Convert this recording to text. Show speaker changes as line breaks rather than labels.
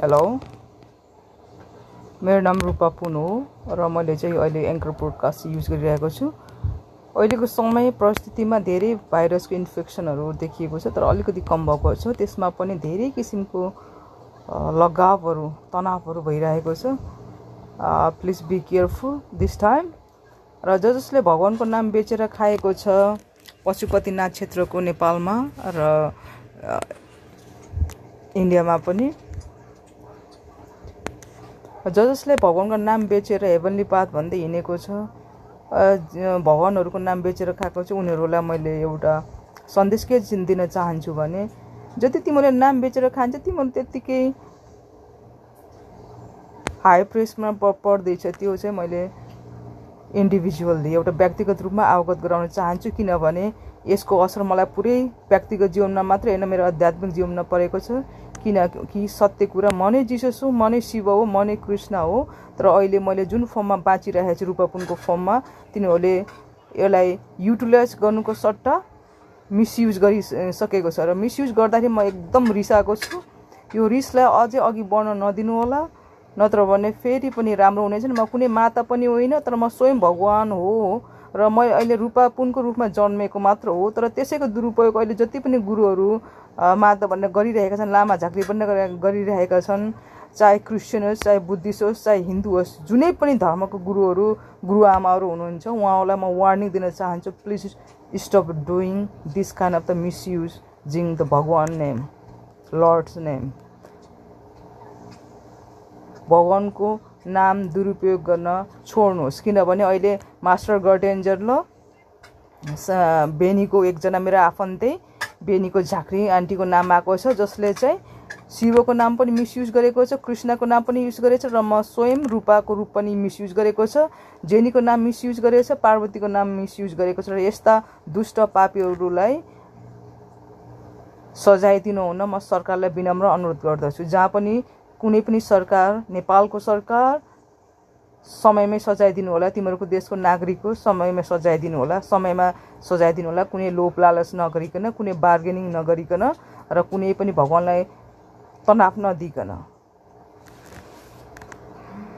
Hello मेरो नाम रूपा पुन हो र मैले चाहिँ अहिले एङ्कर पोडकास्ट युज गरिरहेको छु। अहिलेको समय परिस्थितिमा धेरै भाइरसको इन्फेक्सनहरू देखिएको छ तर अलिकति कम भएको छ। त्यसमा पनि धेरै किसिमको लगावहरू तनावहरू भइरहेको छ। Please be careful this time र ज जसले भगवान्को नाम बेचेर खाएको छ पशुपतिनाथ क्षेत्रको नेपालमा र इन्डियामा पनि ज जसले भगवान्को नाम बेचेर हेभनली पाथ भन्दै हिँडेको छ भगवान्हरूको नाम बेचेर खाएको छ उनीहरूलाई मैले एउटा सन्देश के दिन चाहन्छु भने जति तिमीले नाम बेचेर खान्छ तिमीहरू त्यत्तिकै हाई प्रेसमा प पर्दैछ। त्यो चाहिँ मैले इन्डिभिजुअल्ली एउटा व्यक्तिगत रूपमा अवगत गराउन चाहन्छु किनभने यसको असर मलाई पुरै व्यक्तिगत जीवनमा मात्रै होइन मेरो आध्यात्मिक जीवनमा परेको छ। किनकि सत्य कुरा म नै जिसस हो म नै शिव हो म नै कृष्ण हो। तर अहिले मैले जुन फर्ममा बाँचिरहेको छु रूपापुनको फर्ममा तिनीहरूले यसलाई युटिलाइज गर्नुको सट्टा मिसयुज गरिसकेको छ। र मिसयुज गर्दाखेरि म एकदम रिसाएको छु। यो रिसलाई अझै अघि बढ्न नदिनु होला। नत्र भने फेरि पनि राम्रो हुनेछ म कुनै माता पनि होइन तर म स्वयं भगवान् हो। र म अहिले रूपा पुनको रूपमा जन्मेको मात्र हो तर त्यसैको दुरुपयोग अहिले जति पनि गुरुहरू माता भन्ने गरिरहेका छन् लामा झाँक्री पनि गरिरहेका छन् चाहे क्रिस्चियन होस् चाहे बुद्धिस्ट होस् चाहे हिन्दू होस् जुनै पनि धर्मको गुरुहरू गुरुआमाहरू हुनुहुन्छ उहाँहरूलाई म वार्निङ दिन चाहन्छु please stop doing this kind of the misuse जिङ the Bhagwan name lord's name भगवानको नाम दुरुपयोग गर्न छोड्नुहोस्। किनभने अहिले मास्टर गर्डेन्जर ल बेनीको एकजना मेरो आफन्तै बेनीको झाँक्री आन्टीको नाम आएको छ जसले चाहिँ शिवको नाम पनि मिसयुज गरेको छ कृष्णको नाम पनि युज गरेको छ र म स्वयं रूपाको रूप पनि मिसयुज गरेको छ जेनीको नाम मिसयुज गरेको छ पार्वतीको नाम मिसयुज गरेको छ र यस्ता दुष्ट पापीहरूलाई सजाय दिनुहुन म सरकारलाई विनम्र अनुरोध गर्दछु। जहाँ पनि कुनै पनि सरकार नेपालको सरकार समयमै सजाय दिनु होला। तिमीहरूको देशको नागरिक हो समयमा सजाय दिनु होला। समयमा सजाय दिनु होला। कुनै लोभ लालच नगरिकन कुनै बार्गेनिङ नगरिकन र कुनै पनि भगवान्लाई तनाव नदिकन।